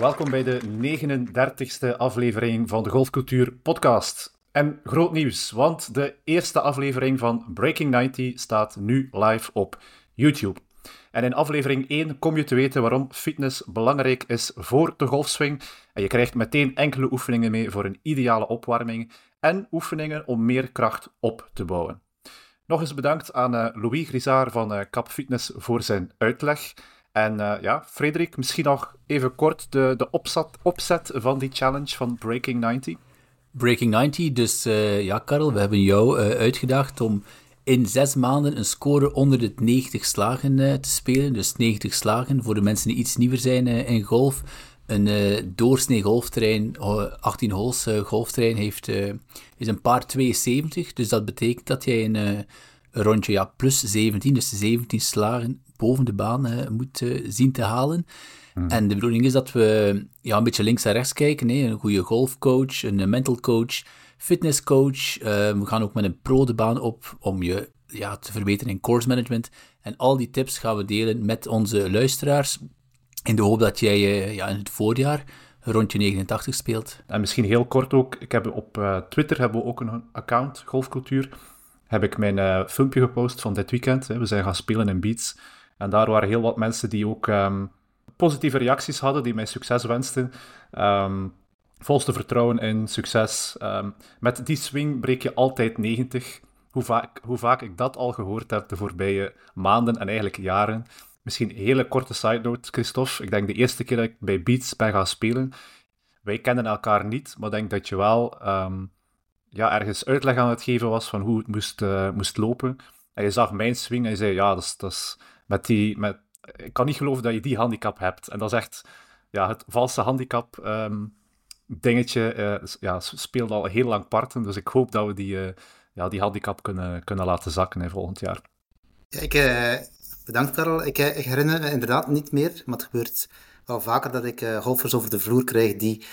welkom bij de 39e aflevering van de Golfcultuur Podcast. En groot nieuws, want de eerste aflevering van Breaking 90 staat nu live op YouTube. En in aflevering 1 kom je te weten waarom fitness belangrijk is voor de golfswing. En je krijgt meteen enkele oefeningen mee voor een ideale opwarming en oefeningen om meer kracht op te bouwen. Nog eens bedankt aan uh, Louis Grisard van uh, Cap Fitness voor zijn uitleg. En uh, ja, Frederik, misschien nog even kort de, de opzet, opzet van die challenge van Breaking 90. Breaking 90, dus ja, Karel, we hebben jou uitgedaagd om in zes maanden een score onder de 90 slagen te spelen. Dus 90 slagen voor de mensen die iets nieuwer zijn in golf. Een uh, doorsnee golfterrein, 18 holes uh, golfterrein, heeft, uh, is een paar 72. Dus dat betekent dat jij een, een rondje ja, plus 17, dus 17 slagen boven de baan moet zien te halen. Hmm. En de bedoeling is dat we ja, een beetje links en rechts kijken. Hè. Een goede golfcoach, een mental coach, fitnesscoach. we gaan ook met een pro de baan op om je ja, te verbeteren in course management. En al die tips gaan we delen met onze luisteraars. In de hoop dat jij uh, ja, in het voorjaar rondje 89 speelt. En misschien heel kort ook, ik heb op uh, Twitter hebben we ook een account, Golfcultuur. Heb ik mijn uh, filmpje gepost van dit weekend. Hè. We zijn gaan spelen in Beats. En daar waren heel wat mensen die ook um, positieve reacties hadden, die mij succes wensten. Um, volste vertrouwen in succes. Um, met die swing breek je altijd 90. Hoe vaak, hoe vaak ik dat al gehoord heb de voorbije maanden en eigenlijk jaren. Misschien een hele korte side note, Christophe. Ik denk de eerste keer dat ik bij Beats ben gaan spelen, wij kennen elkaar niet, maar denk dat je wel ja, ergens uitleg aan het geven was van hoe het moest, uh, moest lopen. En je zag mijn swing en je zei, ja, dat is met die... Met, ik kan niet geloven dat je die handicap hebt. En dat is echt ja, het valse handicap um, dingetje. Uh, ja, speelt al heel lang parten, dus ik hoop dat we die, uh, ja, die handicap kunnen, kunnen laten zakken in volgend jaar. Ja, ik, Bedankt, Karel. Ik, eh, herinner me inderdaad niet meer, maar het gebeurt wel vaker dat ik golfers over de vloer krijg die,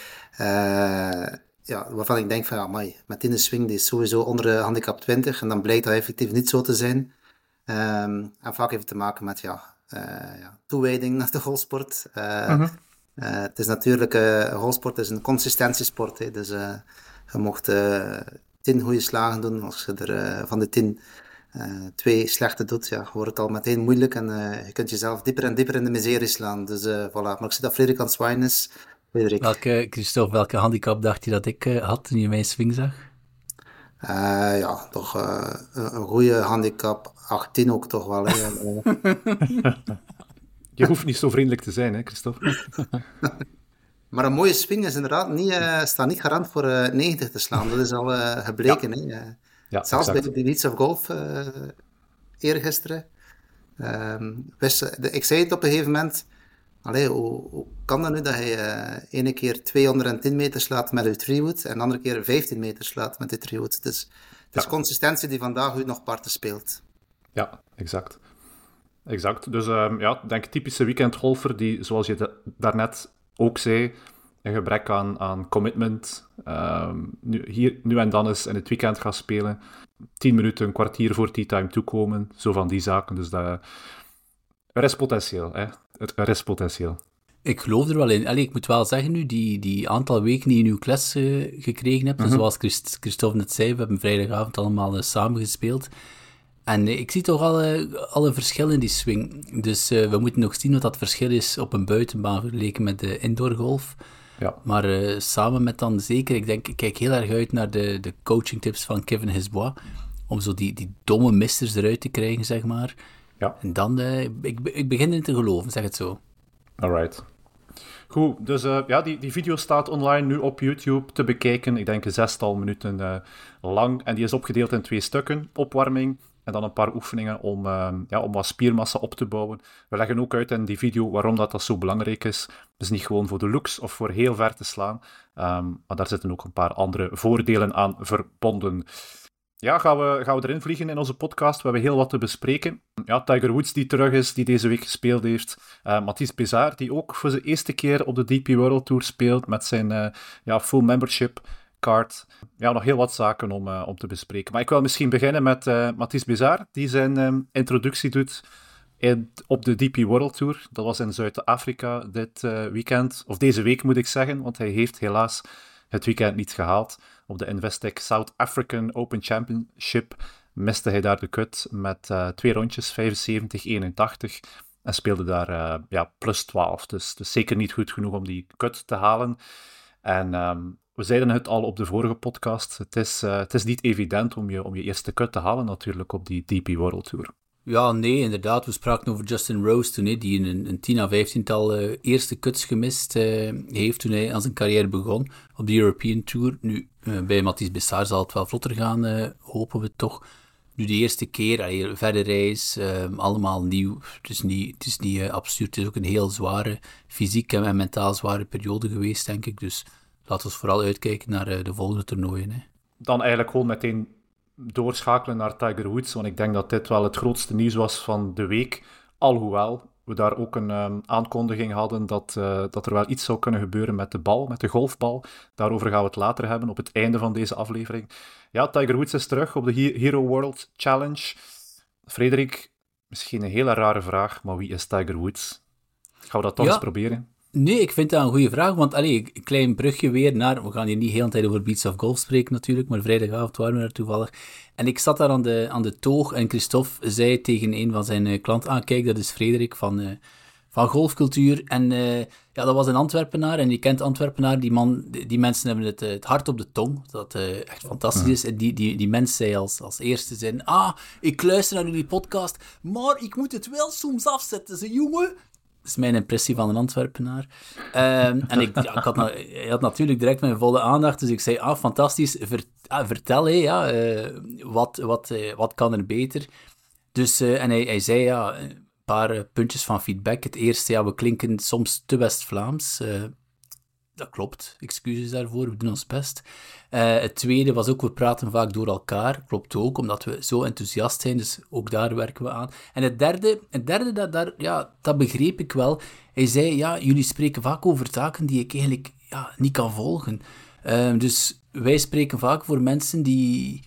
ja, waarvan ik denk van, in de swing, die is sowieso onder de handicap 20, en dan blijkt dat effectief niet zo te zijn. Um, en vaak heeft het te maken met, ja, ja toewijding naar de golfsport. -huh. het is natuurlijk, uh, golfsport is een consistentiesport, hè, dus je mocht tien goede slagen doen als je er van de tien uh, twee slechte doet, ja, wordt het al meteen moeilijk en uh, je kunt jezelf dieper en dieper in de miserie slaan. Dus uh, voilà. Maar ik zie dat Frederik aan het zwaaien is. Frederik. Welke, Christophe, welke handicap dacht je dat ik had toen je mijn swing zag? Ja, toch een, een goede handicap. 18 ook toch wel. Hè. je hoeft niet zo vriendelijk te zijn, hè, Christophe? Maar een mooie swing is inderdaad niet, uh, staat niet garant voor uh, 90 te slaan. Dat is al uh, gebleken. Ja. Hè? Ja, Zelfs exact. bij de Leeds of Golf uh, eergisteren. Um, wist, de, ik zei het op een gegeven moment. Allee, hoe, hoe kan dat nu dat je uh, ene keer 210 meter slaat met je treewood en de andere keer 15 meter slaat met je treewood? Dus het is consistentie die vandaag u nog parten speelt. Ja, exact. Exact. Dus um, ja, denk typische weekendgolfer die, zoals je daarnet ook zei, een gebrek aan, aan commitment. Um, nu, hier, nu en dan eens in het weekend gaan spelen. Tien minuten, een kwartier voor tea time toekomen. Zo van die zaken. Dus dat, er is potentieel. Hè? Er is potentieel. Ik geloof er wel in. Allee, ik moet wel zeggen nu, die, die aantal weken die je nu les uh, gekregen hebt, mm -hmm. zoals Christ, Christophe net zei, we hebben vrijdagavond allemaal uh, samen gespeeld. En uh, ik zie toch al, al een verschil in die swing. Dus we moeten nog zien wat dat verschil is op een buitenbaan vergeleken met de indoor golf. Ja. Maar samen met dan zeker, ik denk, ik kijk heel erg uit naar de, de coaching tips van Kevin Hisbois. Om zo die, die domme misters eruit te krijgen, zeg maar. Ja. En dan, uh, ik, ik begin in te geloven, zeg het zo. Alright. Goed, dus uh, ja, die, die video staat online nu op YouTube te bekijken. Ik denk een zestal minuten lang. En die is opgedeeld in twee stukken. Opwarming en dan een paar oefeningen om, uh, ja, om wat spiermassa op te bouwen. We leggen ook uit in die video waarom dat, dat zo belangrijk is. Dus niet gewoon voor de looks of voor heel ver te slaan. Um, maar daar zitten ook een paar andere voordelen aan verbonden. Ja, gaan we, gaan we erin vliegen in onze podcast. We hebben heel wat te bespreken. Ja, Tiger Woods die terug is, die deze week gespeeld heeft. Uh, Mathis Bezard, die ook voor zijn eerste keer op de DP World Tour speelt met zijn uh, ja, full membership card. Ja, nog heel wat zaken om, uh, om te bespreken. Maar ik wil misschien beginnen met Mathis Bizar, die zijn um, introductie doet op de DP World Tour. Dat was in Zuid-Afrika dit weekend, of deze week moet ik zeggen, want hij heeft helaas het weekend niet gehaald. Op de Investec South African Open Championship miste hij daar de cut met uh, twee rondjes, 75-81. En speelde daar uh, ja, plus 12. Dus, dus zeker niet goed genoeg om die cut te halen. En um, we zeiden het al op de vorige podcast. Het is, uh, het is niet evident om je, om je eerste cut te halen natuurlijk op die DP World Tour. Ja, nee, inderdaad. We spraken over Justin Rose toen, hè, die een, een 10 à 15-tal uh, eerste cuts gemist uh, heeft toen hij aan zijn carrière begon op de European Tour. Nu, uh, bij Mathies Bessard zal het wel vlotter gaan, hopen we toch. Nu de eerste keer, allee, verre reis, allemaal nieuw. Het is niet, het is niet absurd. Het is ook een heel zware, fysiek en mentaal zware periode geweest, denk ik. Dus laten we vooral uitkijken naar de volgende toernooien. Hè. Dan eigenlijk gewoon meteen doorschakelen naar Tiger Woods, want ik denk dat dit wel het grootste nieuws was van de week. Alhoewel we daar ook een um, aankondiging hadden dat, uh, dat er wel iets zou kunnen gebeuren met de bal, met de golfbal. Daarover gaan we het later hebben op het einde van deze aflevering. Ja, Tiger Woods is terug op de Hero World Challenge. Frederik, misschien een hele rare vraag, maar wie is Tiger Woods? Gaan we dat toch ja. eens proberen? Nee, ik vind dat een goede vraag, want allee, een klein brugje weer naar... We gaan hier niet heel de tijd over Beats of Golf spreken natuurlijk, maar vrijdagavond waren we er toevallig. En ik zat daar aan de, aan de toog en Christophe zei tegen een van zijn uh, klanten... Ah, kijk, dat is Frederik van, uh, van Golfcultuur. En uh, ja, dat was een Antwerpenaar en je kent Antwerpenaar. Die, man, die, mensen hebben het, het hart op de tong, dat echt fantastisch is. En die, die, die mens zei als, als eerste zijn... Ah, ik luister naar jullie podcast, maar ik moet het wel soms afzetten, ze jongen is mijn impressie van een Antwerpenaar. Um, en ik, ja, ik had, hij had natuurlijk direct mijn volle aandacht, dus ik zei, ah, fantastisch, ah, vertel, hé, ja, uh, wat, wat, uh, wat kan er beter? Dus, uh, en hij, hij zei, ja, een paar puntjes van feedback. Het eerste, ja, we klinken soms te West-Vlaams. Dat klopt, excuses daarvoor, we doen ons best. Uh, het tweede was ook, we praten vaak door elkaar. Klopt ook, omdat we zo enthousiast zijn, dus ook daar werken we aan. En het derde, het derde dat, daar, ja, dat begreep ik wel. Hij zei, ja, jullie spreken vaak over zaken die ik eigenlijk ja, niet kan volgen. Uh, dus wij spreken vaak voor mensen die,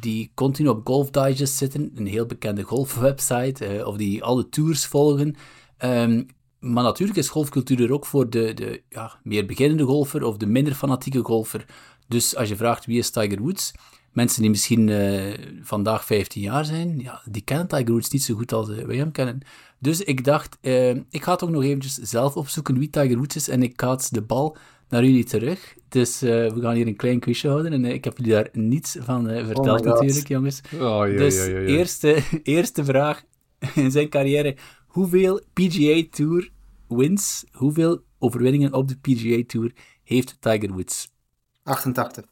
die continu op Golf Digest zitten, een heel bekende golfwebsite, uh, of die alle tours volgen. Um, maar natuurlijk is golfcultuur er ook voor de, de ja, meer beginnende golfer of de minder fanatieke golfer. Dus als je vraagt wie is Tiger Woods, mensen die misschien uh, vandaag 15 jaar zijn, ja, die kennen Tiger Woods niet zo goed als uh, wij hem kennen. Dus ik dacht, uh, ik ga toch nog eventjes zelf opzoeken wie Tiger Woods is en ik kaats de bal naar jullie terug. Dus we gaan hier een klein quizje houden en ik heb jullie daar niets van verteld oh natuurlijk, jongens. Oh, ja, dus ja, ja, Eerste, eerste vraag in zijn carrière. Hoeveel PGA Tour wins, hoeveel overwinningen op de PGA Tour heeft Tiger Woods? 88.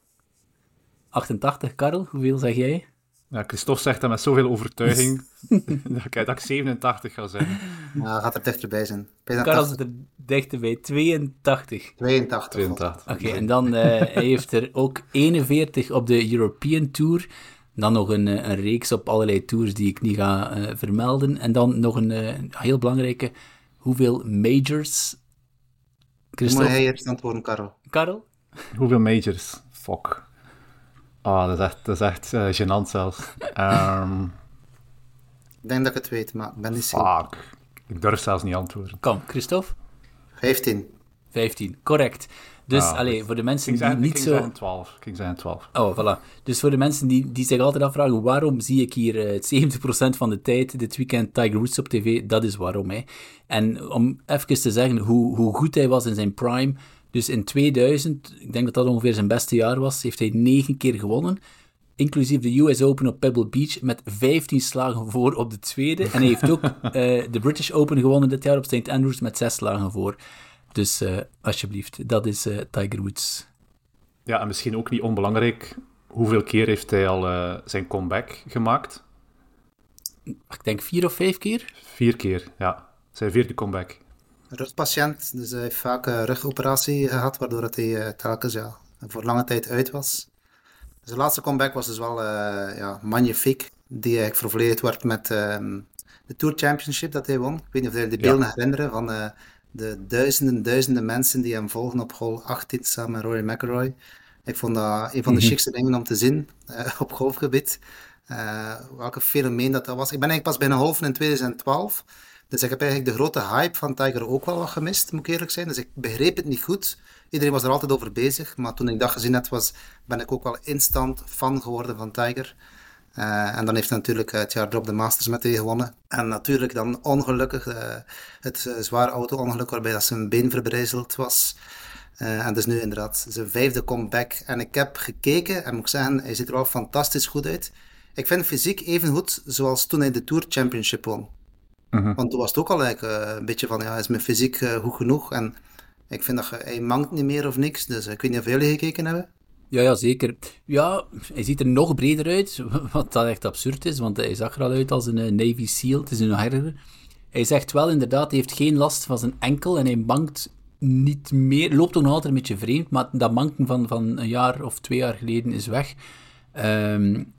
88, Karel, hoeveel zeg jij? Ja, Christophe zegt dat met zoveel overtuiging dat, ik, dat ik 87 ga zeggen. Ja, gaat er dichterbij zijn. Karel zit er dichterbij, 82. 82. 82. Oké, okay, en dan uh, hij heeft er ook 41 op de European Tour. Dan nog een, een reeks op allerlei tours die ik niet ga uh, vermelden. En dan nog een uh, heel belangrijke, hoeveel majors? Christophe? Moet jij eerst antwoorden, Karel? Karel? Hoeveel majors? Fuck. Ah, dat is echt, dat is echt uh, gênant zelfs. Um, ik denk dat ik het weet, maar ik ben niet zeker. Fuck. Ik durf zelfs niet antwoorden. Kom, Christophe? 15. 15, correct. Dus, allee, voor de mensen die niet zo... Zijn 12. Ik zijn 12. Oh, voilà. Dus voor de mensen die, die zich altijd afvragen, waarom zie ik hier uh, 70% van de tijd dit weekend Tiger Woods op tv? Dat is waarom, hè. En om even te zeggen hoe, hoe goed hij was in zijn prime... Dus in 2000, ik denk dat dat ongeveer zijn beste jaar was, heeft hij negen keer gewonnen. Inclusief de US Open op Pebble Beach met 15 slagen voor op de tweede. En hij heeft ook uh, de British Open gewonnen dit jaar op St. Andrews met 6 slagen voor. Dus uh, alsjeblieft, dat is uh, Tiger Woods. Ja, en misschien ook niet onbelangrijk, hoeveel keer heeft hij al zijn comeback gemaakt? Ik denk vier of vijf keer? Vier keer, ja. Zijn vierde comeback rugpatiënt, dus hij heeft vaak een rugoperatie gehad, waardoor hij uh, telkens ja, voor lange tijd uit was. Zijn laatste comeback was dus wel uh, ja, magnifiek, die eigenlijk vervolleerd werd met ehm, de Tour Championship dat hij won. Ik weet niet of jullie die beelden herinneren van uh, de duizenden, duizenden mensen die hem volgen op hole 18 samen met Rory McIlroy. Ik vond dat een van de mm chicste dingen om te zien op golfgebied. uh, welke fenomeen dat, dat was. Ik ben eigenlijk pas bijna half in 2012. Dus ik heb eigenlijk de grote hype van Tiger ook wel wat gemist, moet ik eerlijk zijn. Dus ik begreep het niet goed. Iedereen was er altijd over bezig. Maar toen ik dat gezien had, was, ben ik ook wel instant fan geworden van Tiger. Uh, en dan heeft hij natuurlijk het jaar erop de Masters met hij gewonnen. En natuurlijk dan ongelukkig uh, het uh, zware auto-ongeluk waarbij dat zijn been verbrijzeld was. en dus nu inderdaad zijn vijfde comeback. En ik heb gekeken en moet ik zeggen, hij ziet er wel fantastisch goed uit. Ik vind fysiek even goed zoals toen hij de Tour Championship won. -huh. Want toen was het ook al eigenlijk een beetje van, ja, is mijn fysiek goed genoeg? En ik vind dat hij mankt niet meer of niks. Dus ik weet niet of jullie gekeken hebben. Ja, ja, zeker. Ja, hij ziet er nog breder uit, wat dat echt absurd is, want hij zag er al uit als een eh, Navy SEAL, het is nog erger. Hij zegt wel inderdaad, hij heeft geen last van zijn enkel en hij mankt niet meer, loopt ook nog altijd een beetje vreemd, maar dat manken van, van een jaar of twee jaar geleden is weg. Um,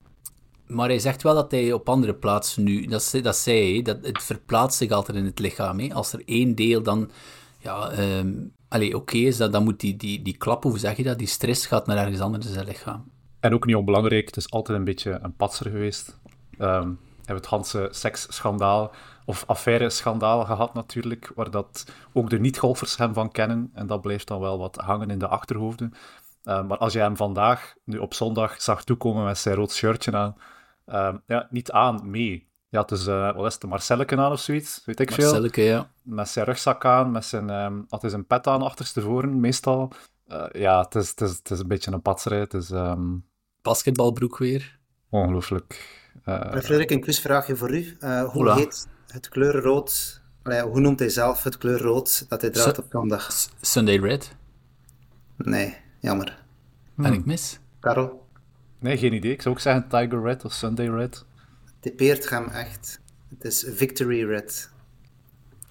maar hij zegt wel dat hij op andere plaatsen nu, dat, dat zei hij, dat het verplaatst zich altijd in het lichaam. Hè. Als er één deel dan ja, um, oké okay is, dat, dan moet die, die, die klap, hoe zeg je dat, die stress gaat naar ergens anders in zijn lichaam. En ook niet onbelangrijk, het is altijd een beetje een patser geweest. Um, hebben het Hanse seksschandaal of affaire-schandaal gehad natuurlijk, waar dat ook de niet-golfers hem van kennen. En dat blijft dan wel wat hangen in de achterhoofden. Uh, maar als je hem vandaag, nu op zondag, zag toekomen met zijn rood shirtje aan, uh, ja, niet aan, mee. Ja, het is, uh, wat is het, Marcelleke aan of zoiets, weet ik veel. Marcelleke, ja. Met zijn rugzak aan, met zijn, um, had hij zijn pet aan achterstevoren, meestal. Uh, ja, het is, het, is, het is een beetje een patserij. Het is... Um... Basketbalbroek weer. Ongelooflijk. Uh... Frederik, een quizvraagje voor u. Uh, hoe heet het kleur rood... Allee, hoe noemt hij zelf het kleur rood dat hij draagt op zondag? Sunday Red? Nee, jammer. Ben ik mis? Karel? Nee, geen idee. Ik zou ook zeggen Tiger Red of Sunday Red typeert hem echt. Het is Victory Red.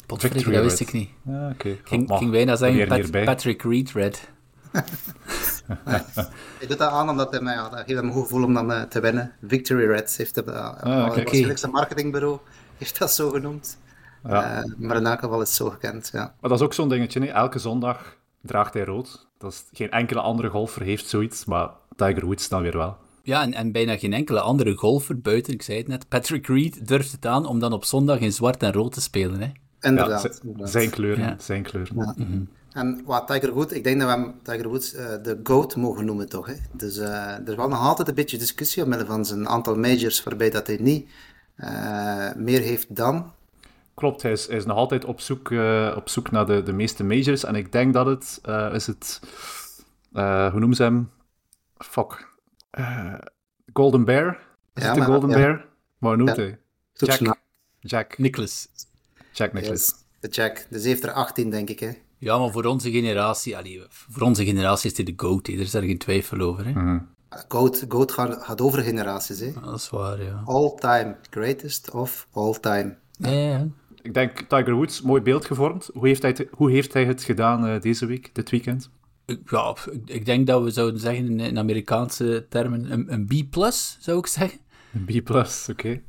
Victory dat wist ik niet. Ja, okay. ging, ging bijna zeggen Pat, Patrick Reed Red. ik doe dat aan omdat hij mij, ja, dat geeft hem een goed gevoel om dan uh, te winnen. Victory Red heeft het, uh, ah, okay. waarschijnlijk zijn marketingbureau heeft dat zo genoemd. Ja. Uh, maar in elk geval is het zo gekend, ja. Maar dat is ook zo'n dingetje, nee? elke zondag draagt hij rood. Dat is, geen enkele andere golfer heeft zoiets, maar Tiger Woods dan weer wel. Ja, en, en bijna geen enkele andere golfer buiten, ik zei het net, Patrick Reed durft het aan om dan op zondag in zwart en rood te spelen. Hè? Inderdaad. Ja, zijn kleuren. Ja. Zijn kleuren. Ja. Mhm. En wat Tiger Woods, ik denk dat we hem Tiger Woods uh, de GOAT mogen noemen, toch? Hè? Dus uh, er is wel nog altijd een beetje discussie omwille van zijn aantal majors, waarbij dat hij niet uh, meer heeft dan. Klopt, hij is, hij is nog altijd op zoek, op zoek naar de, de meeste majors. En ik denk dat het, is het, hoe noemen ze hem? Fuck, uh, Golden Bear? Is ja, het de Golden ja. Bear? Maar noemt hij? Jack. Jack. Nicholas. Jack Nicholas. Yes, de Jack. Dus heeft er 18, denk ik, hè? Ja, maar voor onze generatie, allee, voor onze generatie is hij de GOAT, hè. er is daar geen twijfel over. Hè. Mm -hmm. GOAT, GOAT gaat, gaat, over generaties. Hè. Dat is waar, ja. All time. Greatest of all time. Ja, ja. Ik denk Tiger Woods, mooi beeld gevormd. Hoe heeft hij het, hoe heeft hij het gedaan uh, deze week, dit weekend? Ja, ik denk dat we zouden zeggen in Amerikaanse termen een, een B+, zou ik zeggen. Een B+, oké. Okay.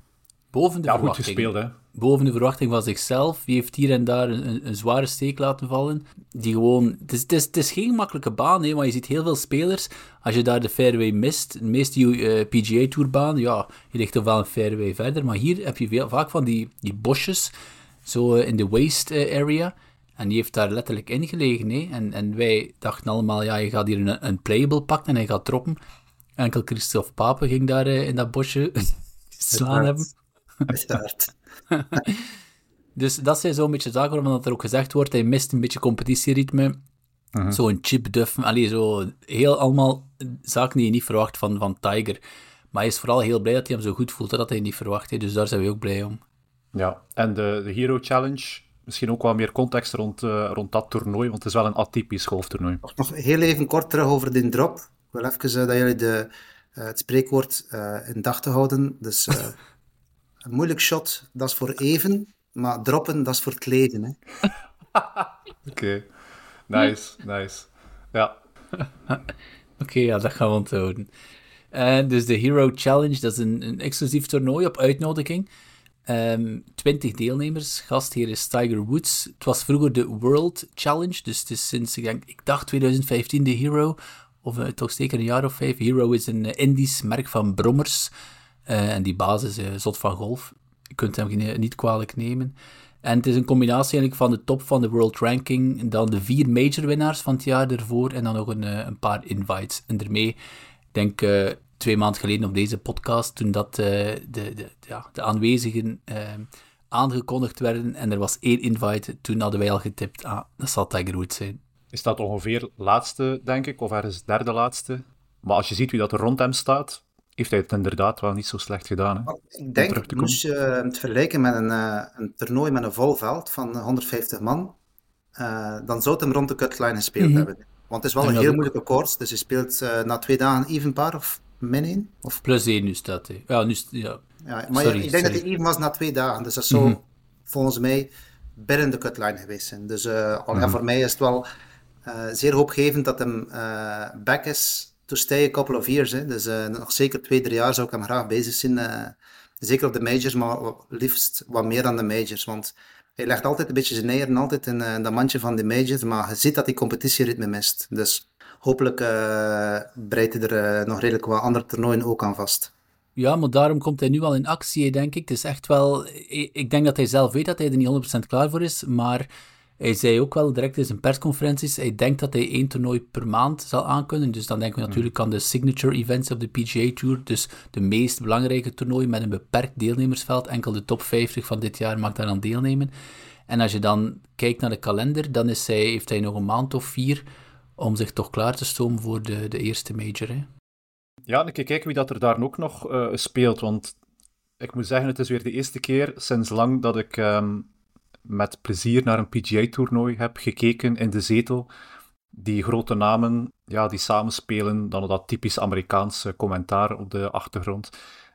Boven de ja, verwachting. goed gespeeld, hè. Boven de verwachting van zichzelf. Die heeft hier en daar een, een zware steek laten vallen. Die gewoon... Het is, het is, het is geen makkelijke baan, hè, maar je ziet heel veel spelers. Als je daar de fairway mist, de meeste uh, PGA Tourbaan, ja, je ligt toch wel een fairway verder. Maar hier heb je veel, vaak van die, die bosjes, zo uh, in de waste uh, area. En die heeft daar letterlijk in gelegen. Hè? En, en wij dachten allemaal, ja, je gaat hier een, een playable pakken en hij gaat droppen. Enkel Christophe Pape ging daar uh, in dat bosje slaan hebben. Uiteraard. dus dat zijn zo'n beetje zaken waarvan er ook gezegd wordt, hij mist een beetje competitieritme. Uh mhm. -huh. Zo'n chip allee, zo heel allemaal zaken die je niet verwacht van, van Tiger. Maar hij is vooral heel blij dat hij hem zo goed voelt, dat hij niet verwacht. Hè? Dus daar zijn we ook blij om. Ja, en de, de Hero Challenge misschien ook wat meer context rond, uh, rond dat toernooi, want het is wel een atypisch golftoernooi. Nog heel even kort terug over die drop. Ik wil even uh, dat jullie de, uh, het spreekwoord in dag te houden. Dus een moeilijk shot, dat is voor even, maar droppen, dat is voor het leven. Oké, okay. nice, nice. Ja. Oké, okay, ja, dat gaan we onthouden. dus de Hero Challenge, dat is een, een exclusief toernooi op uitnodiging. Um, ehm, 20 deelnemers. Gastheer is Tiger Woods. Het was vroeger de World Challenge, dus het is sinds, ik, denk, ik dacht 2015 de Hero, of uh, toch zeker een jaar of vijf. Hero is een uh, Indisch merk van brommers. en die basis is zot van golf. Je kunt hem niet kwalijk nemen. En het is een combinatie eigenlijk van de top van de world ranking, dan de vier major winnaars van het jaar ervoor en dan nog een, een paar invites. En daarmee, ik denk twee maanden geleden op deze podcast, toen dat de, de, ja, de aanwezigen aangekondigd werden en er was één invite, toen hadden wij al getipt, ah, dat zal Tiger Woods zijn. Is dat ongeveer laatste, denk ik, of ergens derde laatste? Maar als je ziet wie dat er rond hem staat, heeft hij het inderdaad wel niet zo slecht gedaan. Hè? Ik denk, moest je het vergelijken met een, uh, een toernooi met een vol veld van 150 man, uh, dan zou het hem rond de cutline gespeeld mm hebben. Want het is wel een heel moeilijke koers, dus je speelt uh, na twee dagen even paar of min 1? Of... Plus 1 nu staat hij. Ja, nu, ja. ja maar sorry, ik denk sorry. dat hij even was na twee dagen, dus dat zou mm -hmm. volgens mij binnen de cutline geweest zijn. Dus al, mm -hmm. voor mij is het wel uh, zeer hoopgevend dat hem uh, back is to stay a couple of years. Hè. Dus uh, nog zeker twee, drie jaar zou ik hem graag bezig zien. zeker op de majors, maar liefst wat meer dan de majors. Want hij legt altijd een beetje zijn eieren altijd in dat mandje van de majors. Maar je ziet dat hij competitieritme mist. Dus hopelijk breidt hij er nog redelijk wat andere toernooien ook aan vast. Ja, maar daarom komt hij nu al in actie, denk ik. Het is echt wel... Ik denk dat hij zelf weet dat hij er niet 100% klaar voor is, maar hij zei ook wel direct in zijn persconferenties, hij denkt dat hij één toernooi per maand zal aankunnen. Dus dan denken we natuurlijk aan de signature events op de PGA Tour. Dus de meest belangrijke toernooi met een beperkt deelnemersveld. Enkel de top 50 van dit jaar mag daaraan deelnemen. En als je dan kijkt naar de kalender, dan is hij, heeft hij nog een maand of vier om zich toch klaar te stomen voor de, de eerste major. Hè? Ja, dan kijken wie dat er daar ook nog uh, speelt. Want ik moet zeggen, het is weer de eerste keer sinds lang dat ik um, met plezier naar een PGA-toernooi heb gekeken in de zetel. Die grote namen, ja, die samenspelen, dan dat typisch Amerikaanse commentaar op de achtergrond.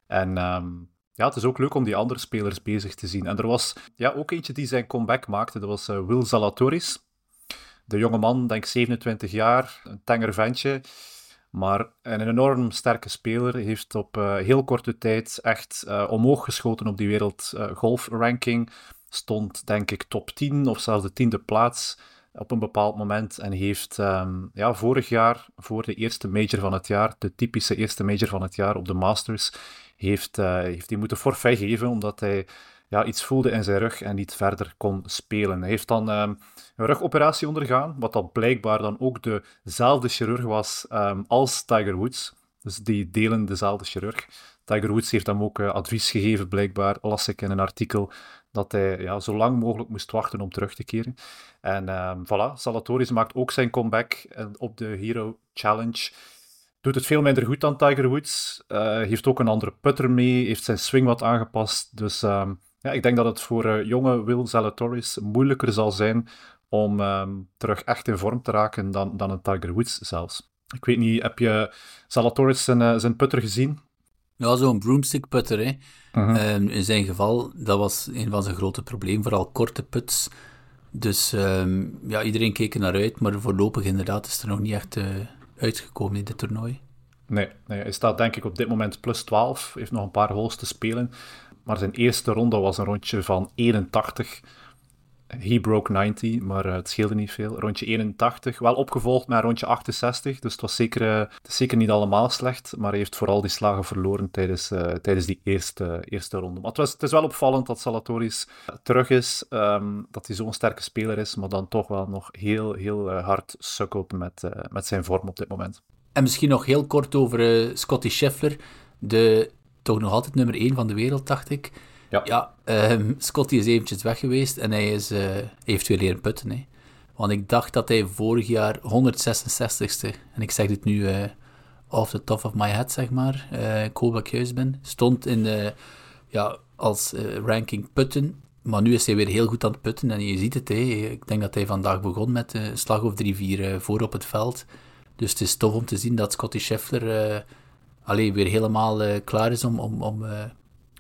En um, ja, het is ook leuk om die andere spelers bezig te zien. En er was ja, ook eentje die zijn comeback maakte, dat was uh, Will Zalatoris. De jonge man, denk 27 jaar, een tenger ventje. Maar een enorm sterke speler. Heeft op uh, heel korte tijd echt uh, omhoog geschoten op die wereld golfranking stond denk ik top 10 of zelfs de tiende plaats op een bepaald moment en heeft um, ja, vorig jaar voor de eerste major van het jaar, de typische eerste major van het jaar op de Masters, heeft, heeft hij moeten forfait geven omdat hij ja, iets voelde in zijn rug en niet verder kon spelen. Hij heeft dan um, een rugoperatie ondergaan, wat dan blijkbaar dan ook dezelfde chirurg was um, als Tiger Woods. Dus die delen dezelfde chirurg. Tiger Woods heeft hem ook uh, advies gegeven, blijkbaar, las ik in een artikel, dat hij ja, zo lang mogelijk moest wachten om terug te keren. En um, voilà, Salatoris maakt ook zijn comeback eh, op de Hero Challenge. Doet het veel minder goed dan Tiger Woods. Uh, heeft ook een andere putter mee, heeft zijn swing wat aangepast. Dus ja, ik denk dat het voor uh, jonge Will Zalatoris moeilijker zal zijn om um, terug echt in vorm te raken dan, dan een Tiger Woods zelfs. Ik weet niet, heb je Zalatoris zijn, zijn putter gezien? Ja, zo'n broomstick putter. Hè. Uh -huh. um, in zijn geval, dat was een van zijn grote problemen, vooral korte puts. Dus um, ja, iedereen keek er naar uit, maar voorlopig inderdaad is er nog niet echt uh, uitgekomen in dit toernooi. Nee, nee, hij staat denk ik op dit moment plus 12, heeft nog een paar holes te spelen. Maar zijn eerste ronde was een rondje van 81. He broke 90, maar uh, het scheelde niet veel. Rondje 81, wel opgevolgd met rondje 68, dus het was zeker, uh, is zeker niet allemaal slecht, maar hij heeft vooral die slagen verloren tijdens, uh, tijdens die eerste, eerste ronde. Maar het, was, het is wel opvallend dat Salatoris terug is, um, dat hij zo'n sterke speler is, maar dan toch wel nog heel, heel hard sukkelt met, met zijn vorm op dit moment. En misschien nog heel kort over Scotty Scheffler, de toch nog altijd nummer 1 van de wereld, dacht ik. Ja, ja um, Scotty is eventjes weg geweest en hij is, uh, heeft weer leren putten. Hè. Want ik dacht dat hij vorig jaar 166ste, en ik zeg dit nu uh, off the top of my head, zeg maar, uh, ik hoop dat ik juist ben, stond in de, ja, als ranking putten. Maar nu is hij weer heel goed aan het putten en je ziet het. Hè. Ik denk dat hij vandaag begon met een slag of drie, vier voor op het veld. Dus het is tof om te zien dat Scotty Scheffler alleen weer helemaal klaar is om, om, om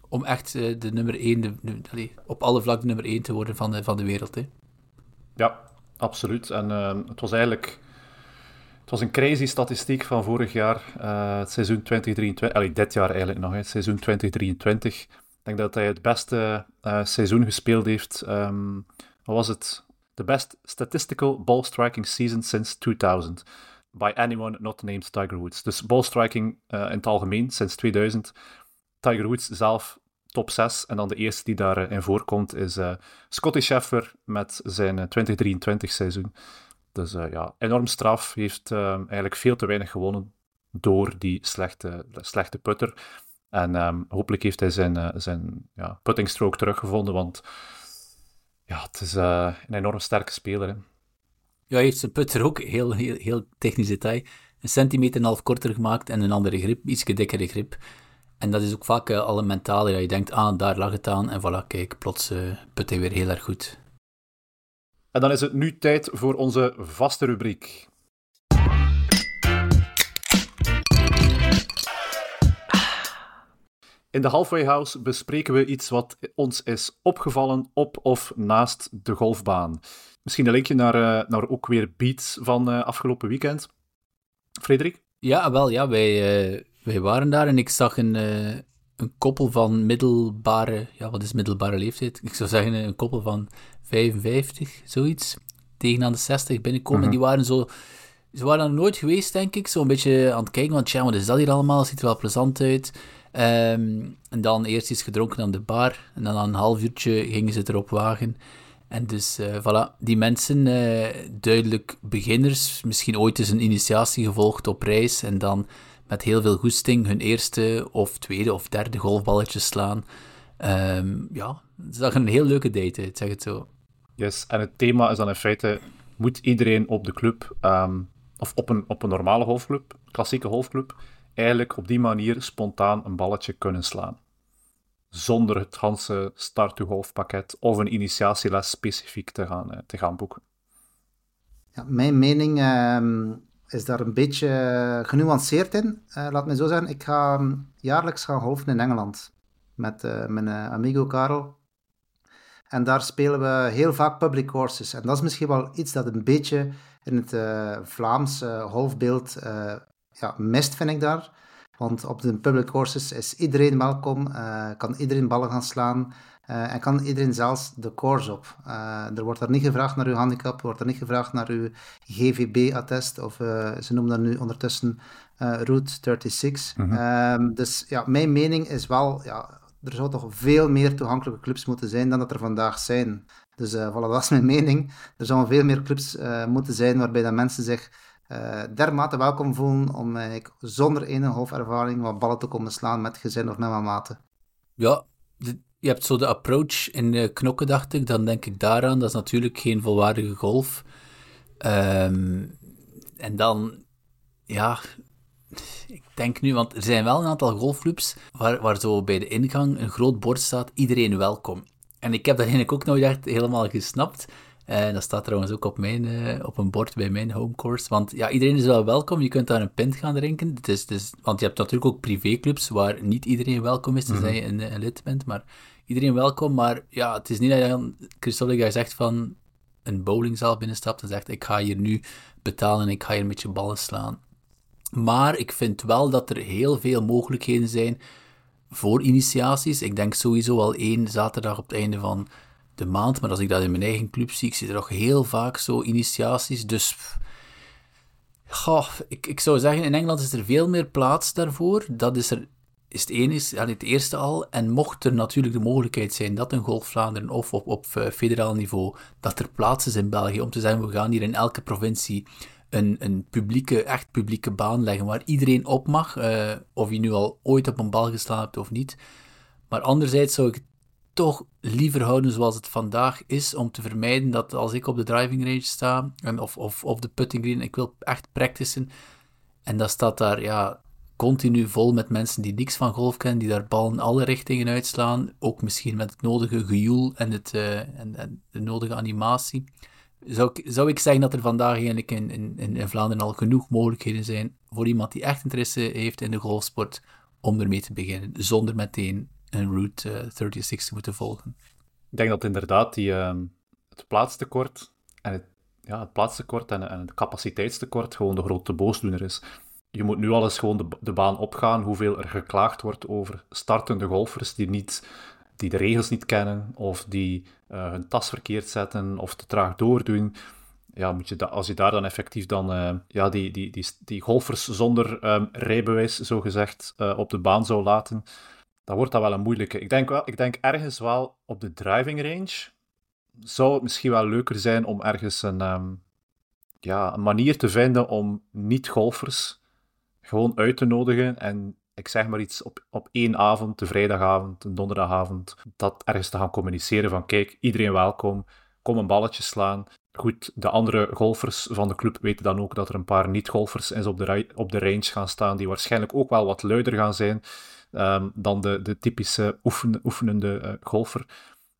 om echt uh, de nummer 1, de, de, allee, op alle vlakken nummer 1 te worden van de, van de wereld. Hè. Ja, absoluut. En uh, het was eigenlijk... Het was een crazy statistiek van vorig jaar, het seizoen 2023, allee, dit jaar eigenlijk nog, het seizoen 2023. Ik denk dat hij het beste seizoen gespeeld heeft. Um, wat was het? The best statistical ball striking season since 2000. By anyone not named Tiger Woods. Dus ball striking in het algemeen sinds 2000 Tiger Woods zelf top 6. En dan de eerste die daarin voorkomt is uh, Scotty Scheffler met zijn 2023 seizoen. Dus ja, enorm straf. Heeft eigenlijk veel te weinig gewonnen door die slechte, slechte putter. En um, hopelijk heeft hij zijn, zijn ja, putting stroke teruggevonden, want ja, het is een enorm sterke speler. Ja, heeft zijn putter ook, heel, heel, heel technisch detail, een centimeter en een half korter gemaakt en een andere grip, iets dikkere grip. En dat is ook vaak uh, al een mentale, dat je denkt, ah, daar lag het aan, en voilà, kijk, plots uh, put hij weer heel erg goed. En dan is het nu tijd voor onze vaste rubriek. In de Halfway House bespreken we iets wat ons is opgevallen op of naast de golfbaan. Misschien een linkje naar, uh, naar ook weer beats van uh, afgelopen weekend. Frederik? Ja, wel, ja, wij, uh, wij waren daar en ik zag een, een koppel van middelbare, ja, wat is middelbare leeftijd? Ik zou zeggen een koppel van 55, zoiets, tegen aan de 60 binnenkomen. En mhm. die waren zo, ze waren er nooit geweest, denk ik, zo een beetje aan het kijken, want ja, wat is dat hier allemaal? Ziet er wel plezant uit. Um, en dan eerst iets gedronken aan de bar. En dan na een half uurtje gingen ze erop wagen. En dus, uh, voilà, die mensen, uh, duidelijk beginners, misschien ooit eens een initiatie gevolgd op reis. En dan met heel veel goesting hun eerste of tweede of derde golfballetje slaan. Um, ja, het zag een heel leuke date uit, zeg het zo. Yes, en het thema is dan in feite, moet iedereen op de club, um, of op een, op een normale golfclub, klassieke golfclub, eigenlijk op die manier spontaan een balletje kunnen slaan. Zonder het ganse start-to-golfpakket of een initiatieles specifiek te gaan, eh, te gaan boeken. Ja, mijn mening uh, is daar een beetje genuanceerd in. Uh, laat me zo zeggen, ik ga ehm, jaarlijks gaan golfen in Engeland met mijn amigo Karel. En daar spelen we heel vaak public courses. En dat is misschien wel iets dat een beetje in het Vlaams golfbeeld ja, mist, vind ik daar. Want op de public courses is iedereen welkom, uh, kan iedereen ballen gaan slaan uh, en kan iedereen zelfs de course op. Uh, er wordt er niet gevraagd naar uw handicap, er wordt er niet gevraagd naar uw GVB-attest, of ze noemen dat nu ondertussen Route 36. Mm -hmm. dus ja, mijn mening is wel, ja, er zou toch veel meer toegankelijke clubs moeten zijn dan dat er vandaag zijn. Dus voilà, dat is mijn mening. Er zouden veel meer clubs moeten zijn waarbij dat mensen zich uh, dermate welkom voelen om uh, zonder enige hoofdervaring wat ballen te komen slaan met gezin of met mijn maten. Ja, je hebt zo de approach in de knokken, dacht ik. Dan denk ik daaraan. Dat is natuurlijk geen volwaardige golf. Um, en dan, ja, ik denk nu, want er zijn wel een aantal golfclubs waar, waar zo bij de ingang een groot bord staat: iedereen welkom. En ik heb dat eigenlijk ook nooit echt helemaal gesnapt. Uh, dat staat trouwens ook op, mijn, uh, op een bord bij mijn homecourse. Want ja, iedereen is wel welkom. Je kunt daar een pint gaan drinken. Het is, het is, want je hebt natuurlijk ook privéclubs waar niet iedereen welkom is, tenzij je een, een, lid bent. Maar iedereen welkom. Maar ja, het is niet dat je dan, Christophe, zegt van een bowlingzaal binnenstapt en zegt: Ik ga hier nu betalen en ik ga hier met je ballen slaan. Maar ik vind wel dat er heel veel mogelijkheden zijn voor initiaties. Ik denk sowieso al één zaterdag op het einde van de maand. Maar als ik dat in mijn eigen club zie, ik zie er nog heel vaak zo initiaties. Dus ik, zou zeggen, in Engeland is er veel meer plaats daarvoor. Dat is er is het, enige, het eerste al. En mocht er natuurlijk de mogelijkheid zijn dat een Golf Vlaanderen of op, op eh, federaal niveau, dat er plaats is in België om te zeggen, we gaan hier in elke provincie een, een publieke, echt publieke baan leggen waar iedereen op mag, uh, of je nu al ooit op een bal geslaan hebt of niet. Maar anderzijds zou ik toch liever houden zoals het vandaag is, om te vermijden dat als ik op de driving range sta, en of, of op de putting green, ik wil echt practicen, en dat staat daar, ja, continu vol met mensen die niks van golf kennen, die daar ballen alle richtingen uitslaan, ook misschien met het nodige gejoel en, het, uh, en, en, de nodige animatie. Zou ik, zou ik zeggen dat er vandaag eigenlijk in, in, in Vlaanderen al genoeg mogelijkheden zijn voor iemand die echt interesse heeft in de golfsport om ermee te beginnen, zonder meteen een Route 36 eh, te moeten volgen. Ik denk dat inderdaad die, uh, het plaatstekort en het, ja, het plaatstekort en, en het capaciteitstekort gewoon de grote boosdoener is. Je moet nu al eens gewoon de, de baan opgaan hoeveel er geklaagd wordt over startende golfers die, niet, die de regels niet kennen of die uh, hun tas verkeerd zetten of te traag doordoen ja, moet je da als je daar dan effectief dan, uh, ja, die, die, die, die golfers zonder um, rijbewijs, zogezegd, uh, op de baan zou laten, dan wordt dat wel een moeilijke. Ik denk, wel, ik denk ergens wel op de driving range zou het misschien wel leuker zijn om ergens een, ehm, ja, een manier te vinden om niet-golfers gewoon uit te nodigen en ik zeg maar iets op, op één avond, de vrijdagavond, een donderdagavond, dat ergens te gaan communiceren van kijk, iedereen welkom, kom een balletje slaan. Goed, de andere golfers van de club weten dan ook dat er een paar niet-golfers op de, op de range gaan staan, die waarschijnlijk ook wel wat luider gaan zijn um, dan de, de typische oefen, oefenende uh, golfer.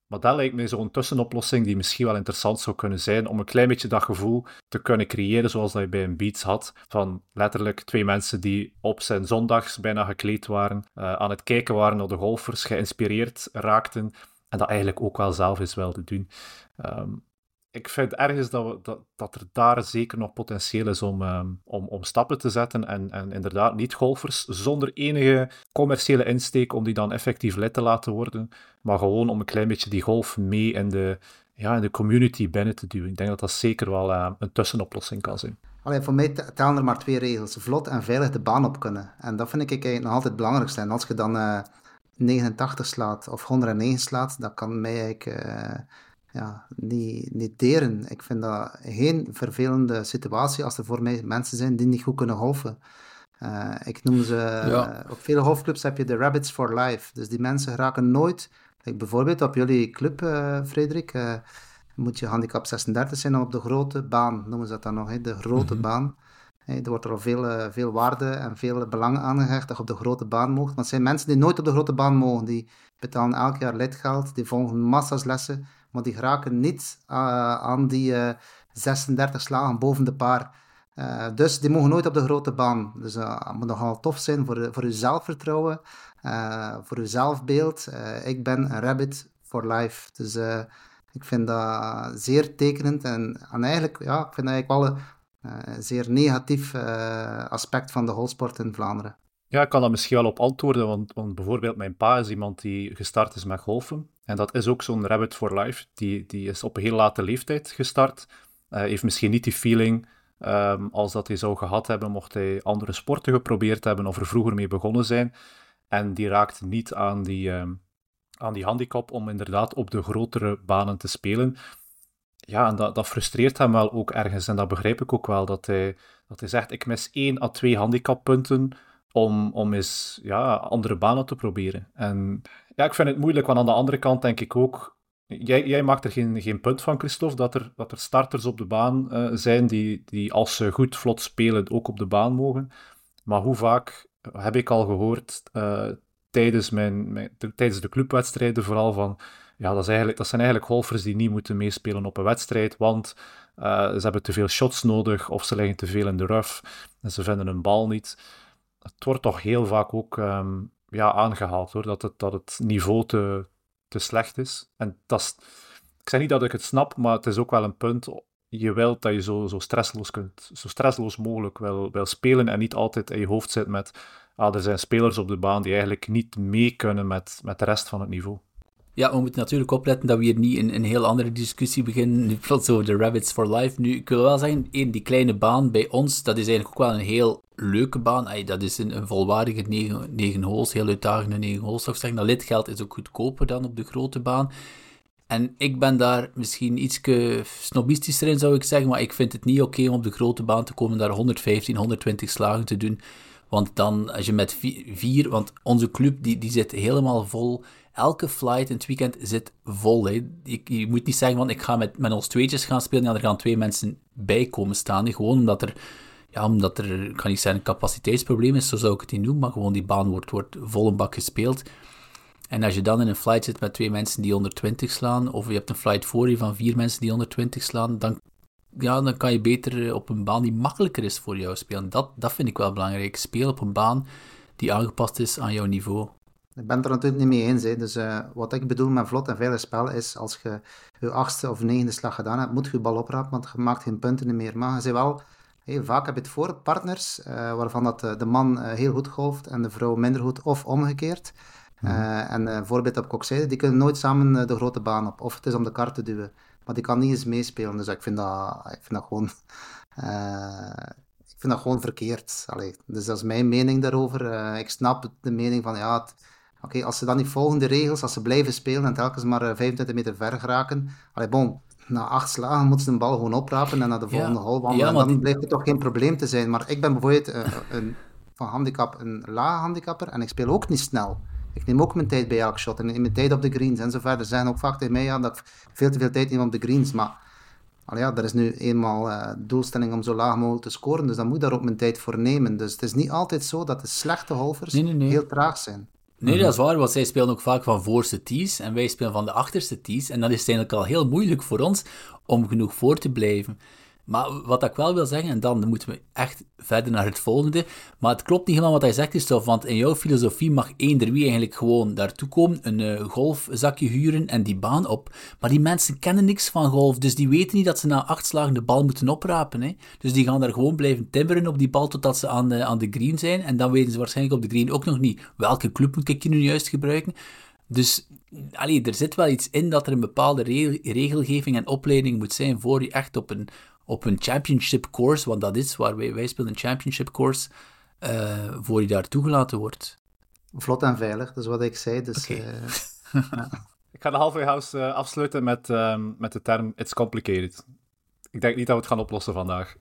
Maar dat lijkt mij zo'n tussenoplossing die misschien wel interessant zou kunnen zijn om een klein beetje dat gevoel te kunnen creëren zoals dat je bij een Beats had. Van letterlijk twee mensen die op zijn zondags bijna gekleed waren, uh, aan het kijken waren naar de golfers, geïnspireerd raakten en dat eigenlijk ook wel zelf is wel te doen. Um, ik vind ergens dat, we, dat, dat er daar zeker nog potentieel is om, ehm, om, om stappen te zetten. En, en inderdaad, niet golfers zonder enige commerciële insteek om die dan effectief lid te laten worden. Maar gewoon om een klein beetje die golf mee in de, ja, in de community binnen te duwen. Ik denk dat dat zeker wel uh, een tussenoplossing kan zijn. Alleen voor mij tellen er maar twee regels: vlot en veilig de baan op kunnen. En dat vind ik eigenlijk nog altijd het belangrijkste. En als je dan uh, eh, 89 slaat of 109 slaat, dat kan mij eigenlijk. Uh, ja, niet, niet deren. Ik vind dat geen vervelende situatie als er voor mij mensen zijn die niet goed kunnen golfen. Uh, ik noem ze, op vele golfclubs heb je de Rabbits for Life. Dus die mensen raken nooit, like bijvoorbeeld op jullie club, uh, Frederik, moet je handicap 36 zijn op de grote baan, noemen ze dat dan nog, hè? de grote mm -hmm. baan. Hey, er wordt er al veel, veel waarde en veel belang aan gehecht dat je op de grote baan mogen. Maar het zijn mensen die nooit op de grote baan mogen. Die betalen elk jaar lidgeld, die volgen massa's lessen maar die geraken niet uh, aan die uh, eh, 36 slagen boven de paar. Uh, dus die mogen nooit op de grote baan. Dus het moet nogal tof zijn voor, voor je zelfvertrouwen, voor je zelfbeeld. ik ben een rabbit for life. Dus ik vind dat zeer tekenend en, en eigenlijk, ja, ik vind dat eigenlijk wel een zeer negatief aspect van de holsport in Vlaanderen. Ja, ik kan daar misschien wel op antwoorden, want, want bijvoorbeeld mijn pa is iemand die gestart is met golfen. En dat is ook zo'n rabbit for life. Die, die is op een heel late leeftijd gestart. Heeft misschien niet die feeling um, als dat hij zou gehad hebben mocht hij andere sporten geprobeerd hebben of er vroeger mee begonnen zijn. En die raakt niet aan die, um, aan die handicap om inderdaad op de grotere banen te spelen. Ja, en dat, dat frustreert hem wel ook ergens. En dat begrijp ik ook wel, dat hij, dat hij zegt, ik mis één à twee handicappunten om, om eens ja, andere banen te proberen. En ja, ik vind het moeilijk, want aan de andere kant denk ik ook... Jij, jij maakt er geen, geen punt van, Christophe, dat er, dat er starters op de baan uh, zijn die, die als ze goed vlot spelen ook op de baan mogen. Maar hoe vaak heb ik al gehoord uh, tijdens, mijn, mijn, tijdens de clubwedstrijden vooral van... Ja, dat, is eigenlijk, dat zijn eigenlijk golfers die niet moeten meespelen op een wedstrijd, want uh, ze hebben te veel shots nodig of ze liggen te veel in de rough en ze vinden een bal niet het wordt toch heel vaak ook um, ja, aangehaald hoor, dat het, dat het niveau te, te slecht is. En dat ik zeg niet dat ik het snap, maar het is ook wel een punt. Je wilt dat je zo, zo stressloos kunt, zo stressloos mogelijk wil, wil spelen en niet altijd in je hoofd zit met ah, er zijn spelers op de baan die eigenlijk niet mee kunnen met, met de rest van het niveau. Ja, we moeten natuurlijk opletten dat we hier niet een, een heel andere discussie beginnen, nu plots over de Rabbits for Life. Nu, ik wil wel zeggen, één, die kleine baan bij ons, dat is eigenlijk ook wel een heel leuke baan. Ay, dat is een, een volwaardige 9, 9 holes, heel uitdagende 9 holes, zou ik zeggen. Dat lidgeld is ook goedkoper dan op de grote baan. En ik ben daar misschien iets snobistischer in, zou ik zeggen, maar ik vind het niet oké om op de grote baan te komen, daar 115, 120 slagen te doen. Want dan, als je met vier, want onze club die, die zit helemaal vol elke flight in het weekend zit vol. Hè. Je, je, moet niet zeggen van ik ga met, met ons tweetjes gaan spelen. Ja, er gaan twee mensen bij komen staan. Gewoon omdat er, ja, omdat er, kan niet zeggen, een capaciteitsprobleem is, zo zou ik het niet noemen. Maar gewoon die baan wordt, wordt vol een bak gespeeld. En als je dan in een flight zit met twee mensen die 120 slaan, of je hebt een flight voor je van vier mensen die 120 slaan, dan, ja, dan kan je beter op een baan die makkelijker is voor jou spelen. Dat, dat vind ik wel belangrijk. Speel op een baan die aangepast is aan jouw niveau. Ik ben het er natuurlijk niet mee eens. Hè. Dus uh, wat ik bedoel met vlot en veilig spel is als je je achtste of negende slag gedaan hebt, moet je je bal oprapen, want je maakt geen punten meer. Maar je zei wel, hey, vaak heb je het voor partners, uh, waarvan dat de, de man heel goed golft en de vrouw minder goed, of omgekeerd. Mm en een voorbeeld heb ik ook zei, die kunnen nooit samen de grote baan op. Of het is om de kar te duwen. Maar die kan niet eens meespelen. Dus ik vind dat, ik vind dat gewoon... ik vind dat gewoon verkeerd. Allee, dus dat is mijn mening daarover. ik snap de mening van, ja, het, Oké, als ze dan niet volgen de regels, als ze blijven spelen en telkens maar 25 meter ver geraken, allee, bon, na acht slagen moeten ze de bal gewoon oprapen en naar de volgende hole wandelen. Ja, dan blijft het toch geen probleem te zijn. Maar ik ben bijvoorbeeld een, van handicap een lage handicapper en ik speel ook niet snel. Ik neem ook mijn tijd bij elk shot en mijn tijd op de greens en zo verder. Ze zeggen ook vaak tegen mij ja, dat ik veel te veel tijd neem op de greens, maar ja, er is nu eenmaal uh, doelstelling om zo laag mogelijk te scoren, dus dan moet ik daar ook mijn tijd voor nemen. Dus het is niet altijd zo dat de slechte golfers heel traag zijn. Nee, dat is waar, want zij spelen ook vaak van voorste tees en wij spelen van de achterste tees. En dan is eigenlijk al heel moeilijk voor ons om genoeg voor te blijven. Maar wat ik wel wil zeggen, en dan moeten we echt verder naar het volgende. Maar het klopt niet helemaal wat hij zegt, Christophe. Want in jouw filosofie mag eender wie eigenlijk gewoon daartoe komen, een uh, golfzakje huren en die baan op. Maar die mensen kennen niks van golf, dus die weten niet dat ze na acht slagen de bal moeten oprapen. Hè? Dus die gaan daar gewoon blijven timmeren op die bal totdat ze aan de, aan de green zijn. En dan weten ze waarschijnlijk op de green ook nog niet welke club moet ik nu juist gebruiken. Dus allee, er zit wel iets in dat er een bepaalde regelgeving en opleiding moet zijn voor je echt op een op een championship course, want dat is waar wij, wij spelen een championship course, uh, voor je daar toegelaten wordt. Vlot en veilig, dat is wat ik zei. Dus, uh, ik ga de halfway house uh, afsluiten met, um, met de term it's complicated. Ik denk niet dat we het gaan oplossen vandaag.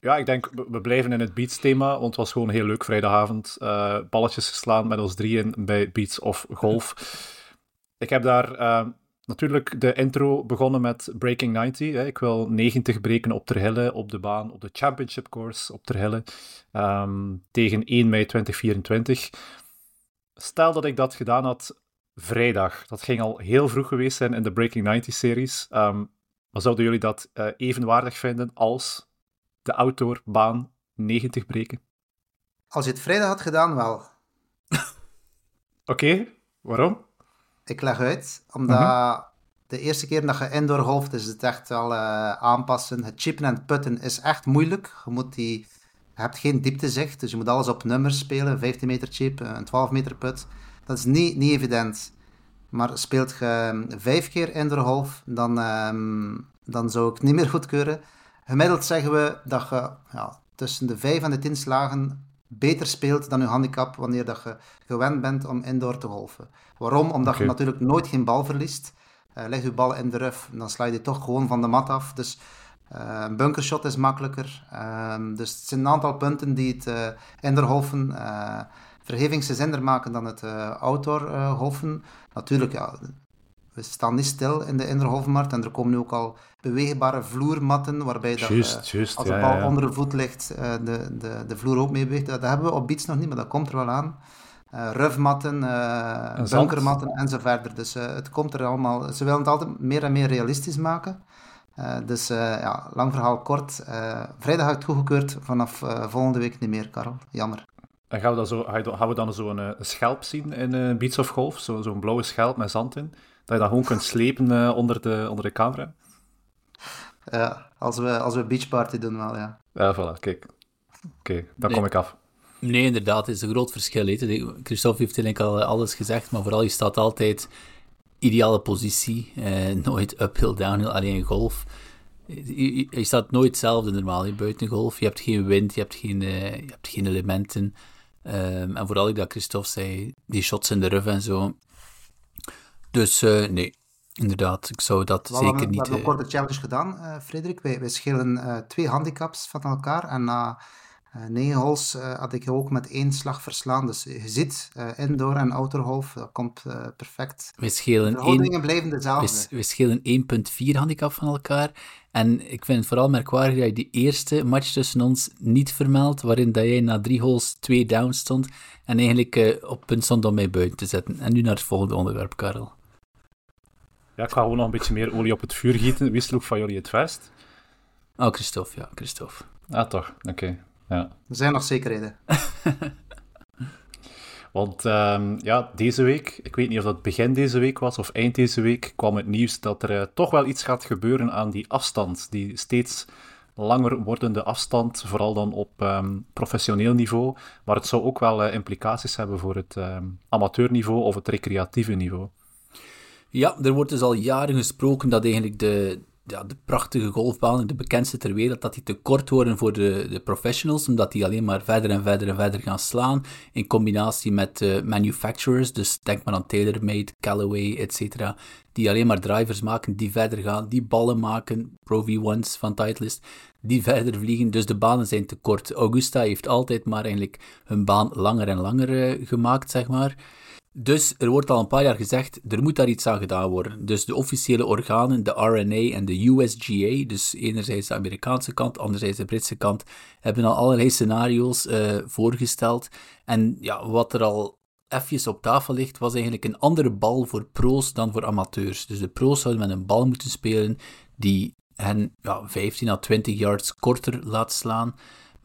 Ja, ik denk, we blijven in het Beats-thema, want het was gewoon heel leuk vrijdagavond. Uh, balletjes geslaan met ons drieën bij Beats of Golf. Ik heb daar uh, natuurlijk de intro begonnen met Breaking 90. Hè. Ik wil 90 breken op Terhille op de baan, op de Championship Course op Terhille, um, tegen 1 mei 2024. Stel dat ik dat gedaan had vrijdag, dat ging al heel vroeg geweest zijn in de Breaking 90-series. Um, ehm, maar zouden jullie dat uh, evenwaardig vinden als de outdoorbaan 90 breken? Als je het vrijdag had gedaan, wel. Oké, okay, waarom? Ik leg uit, omdat mhm. de eerste keer dat je indoor golft, is het echt wel uh, aanpassen. Het chippen en het putten is echt moeilijk. Je, moet die, je hebt geen dieptezicht, dus je moet alles op nummers spelen. 15 meter chip, een 12 meter put. Dat is niet, niet evident. Maar speelt je ehm, vijf keer indoor golf, dan, um, dan zou ik niet meer goedkeuren. Gemiddeld zeggen we dat je ja, tussen de 5 en de 10 slagen beter speelt dan je handicap wanneer dat je gewend bent om indoor te golfen. Waarom? Omdat je natuurlijk nooit geen bal verliest. Uh, leg je bal in de ruf, dan sla je toch gewoon van de mat af. Dus uh, een bunkershot is makkelijker. Uh, dus het zijn een aantal punten die het uh, indoor golfen verhevingszender maken dan het outdoor golfen. Natuurlijk, ja, we staan niet stil in de innerhofmarkt en er komen nu ook al beweegbare vloermatten waarbij dat, just, uh, als de bal onder de voet ligt, uh, de, de, de vloer ook mee beweegt. Dat hebben we op Beats nog niet, maar dat komt er wel aan. Uh, rufmatten, bunkermatten en zo verder. Dus het komt er allemaal. Ze willen het altijd meer en meer realistisch maken. dus ja, lang verhaal kort. vrijdag het goedgekeurd, vanaf volgende week niet meer, Karel. Jammer. En gaan we dan zo, gaan we dan zo'n een schelp zien in Beats of Golf? Zo'n zo blauwe schelp met zand in? Dat je dat gewoon kunt slepen uh, onder, de, onder de camera. Ja, als we, als we beachparty doen wel, ja. Ja, voilà, kijk. Oké, dan kom ik af. Nee, inderdaad, het is een groot verschil. He. Christophe heeft eigenlijk al eh, alles gezegd, maar vooral je staat altijd ideale positie. Eh, nooit uphill, downhill, alleen golf. Je, je, staat nooit hetzelfde normaal in buiten golf. Je hebt geen wind, je hebt geen, uh, je hebt geen elementen. Um, en vooral, dat Christophe zei, die shots in de rug en zo. Dus uh, nee, inderdaad, ik zou dat zeker niet... We hebben een eh, korte challenge gedaan, uh, Frederik. Wij, wij schelen twee handicaps van elkaar en na negen holes had ik ook met één slag verslaan. Dus je ziet, indoor en outdoor golf, dat komt perfect. We schelen de houdingen blijven dezelfde. We, we schelen 1,4 handicap van elkaar. En ik vind het vooral merkwaardig dat je die eerste match tussen ons niet vermeldt, waarin dat jij na drie holes twee down stond en eigenlijk op punt stond om mij buiten te zetten. En nu naar het volgende onderwerp, Karel. Ja, ik ga gewoon nog een beetje meer olie op het vuur gieten. Wie sloeg van jullie het vast? Oh, Christophe, ja, Christophe. Ah, toch? Oké, ja. Er zijn nog zekerheden. Want um, ja, deze week, ik weet niet of dat begin deze week was of eind deze week, kwam het nieuws dat er uh, toch wel iets gaat gebeuren aan die afstand. Die steeds langer wordende afstand, vooral dan op um, professioneel niveau. Maar het zou ook wel uh, implicaties hebben voor het um, amateurniveau of het recreatieve niveau. Ja, er wordt dus al jaren gesproken dat eigenlijk de, ja, de prachtige golfbanen, de bekendste ter wereld, dat die te kort worden voor de, de professionals, omdat die alleen maar verder en verder en verder gaan slaan, in combinatie met uh, manufacturers, dus denk maar aan TaylorMade, Callaway, etc., die alleen maar drivers maken, die verder gaan, die ballen maken, Pro V1's van Titleist, die verder vliegen, dus de banen zijn te kort. Augusta heeft altijd maar eigenlijk hun baan langer en langer uh, gemaakt, zeg maar. Dus er wordt al een paar jaar gezegd, er moet daar iets aan gedaan worden. Dus de officiële organen, de RNA en de USGA, dus enerzijds de Amerikaanse kant, anderzijds de Britse kant, hebben al allerlei scenario's uh, voorgesteld. En ja, wat er al even op tafel ligt, was eigenlijk een andere bal voor pro's dan voor amateurs. Dus de pro's zouden met een bal moeten spelen die hen ja, 15 à 20 yards korter laat slaan.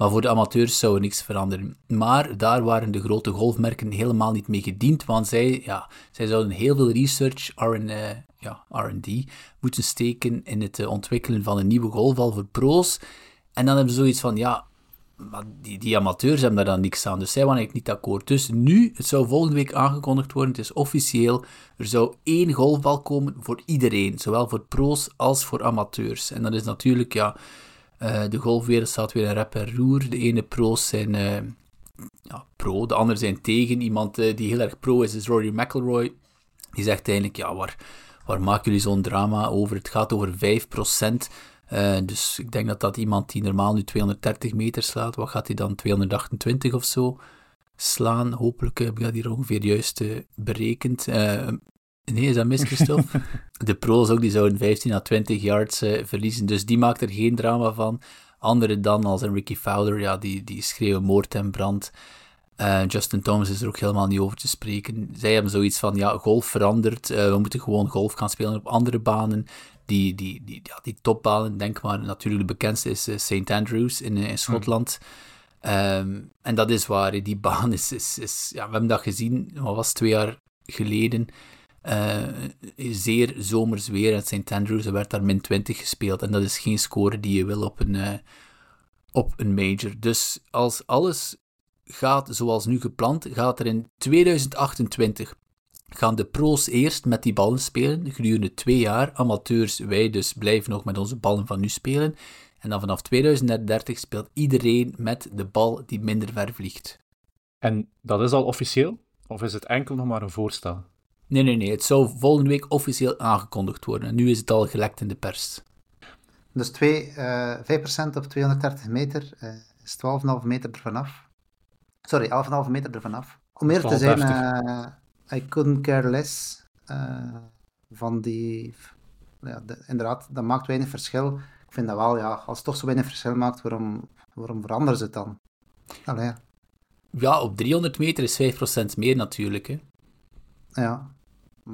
Maar voor de amateurs zou er niks veranderen. Maar daar waren de grote golfmerken helemaal niet mee gediend, want zij, ja, zij zouden heel veel research, R&D, ja, moeten steken in het uh, ontwikkelen van een nieuwe golfbal voor pro's. En dan hebben ze zoiets van, ja, die, die amateurs hebben daar dan niks aan, dus zij waren eigenlijk niet akkoord. Dus nu, het zou volgende week aangekondigd worden, het is officieel, er zou één golfbal komen voor iedereen, zowel voor pro's als voor amateurs. En dat is natuurlijk, ja uh, de golfwereld staat weer in rep en roer. De ene pro's zijn uh, ja, pro, de andere zijn tegen. Iemand uh, die heel erg pro is, is Rory McIlroy. Die zegt eigenlijk, ja, waar, waar maken jullie zo'n drama over? Het gaat over 5%. dus ik denk dat dat iemand die normaal nu 230 meter slaat, wat gaat hij dan 228 of zo slaan? Hopelijk heb ik dat hier ongeveer juist berekend. Nee, is dat mis, Christophe? de pro's ook, die zouden 15 à 20 yards uh, verliezen, dus die maakt er geen drama van. Anderen dan, als een Ricky Fowler, ja, die, die schreeuwen moord en brand. Uh, Justin Thomas is er ook helemaal niet over te spreken. Zij hebben zoiets van, ja, golf verandert, uh, we moeten gewoon golf gaan spelen op andere banen. Die, die, die, ja, die topbanen, denk maar, natuurlijk de bekendste is St. Andrews in, in Schotland. Um, en dat is waar, die baan is, is, is, ja, we hebben dat gezien, wat was twee jaar geleden, uh, zeer zomers weer uit St. Andrews. Er werd daar min 20 gespeeld. En dat is geen score die je wil op een, uh, op een major. Dus als alles gaat zoals nu gepland, gaat er in 2028 gaan de pro's eerst met die ballen spelen, gedurende twee jaar. Amateurs, wij dus, blijven nog met onze ballen van nu spelen. En dan vanaf 2030 speelt iedereen met de bal die minder ver vliegt. En dat is al officieel? Of is het enkel nog maar een voorstel? Nee, nee, nee. Het zou volgende week officieel aangekondigd worden. En nu is het al gelekt in de pers. Dus 2, uh, 5% op 230 meter uh, is 12,5 meter ervan af. Sorry, 11,5 meter ervan af. Om eerlijk te zijn, uh, I couldn't care less uh, van die... Ja, de, inderdaad, dat maakt weinig verschil. Ik vind dat wel, ja, als het toch zo weinig verschil maakt, waarom, waarom veranderen ze het dan? Allee. Ja, op 300 meter is 5% meer natuurlijk. Hè. Ja,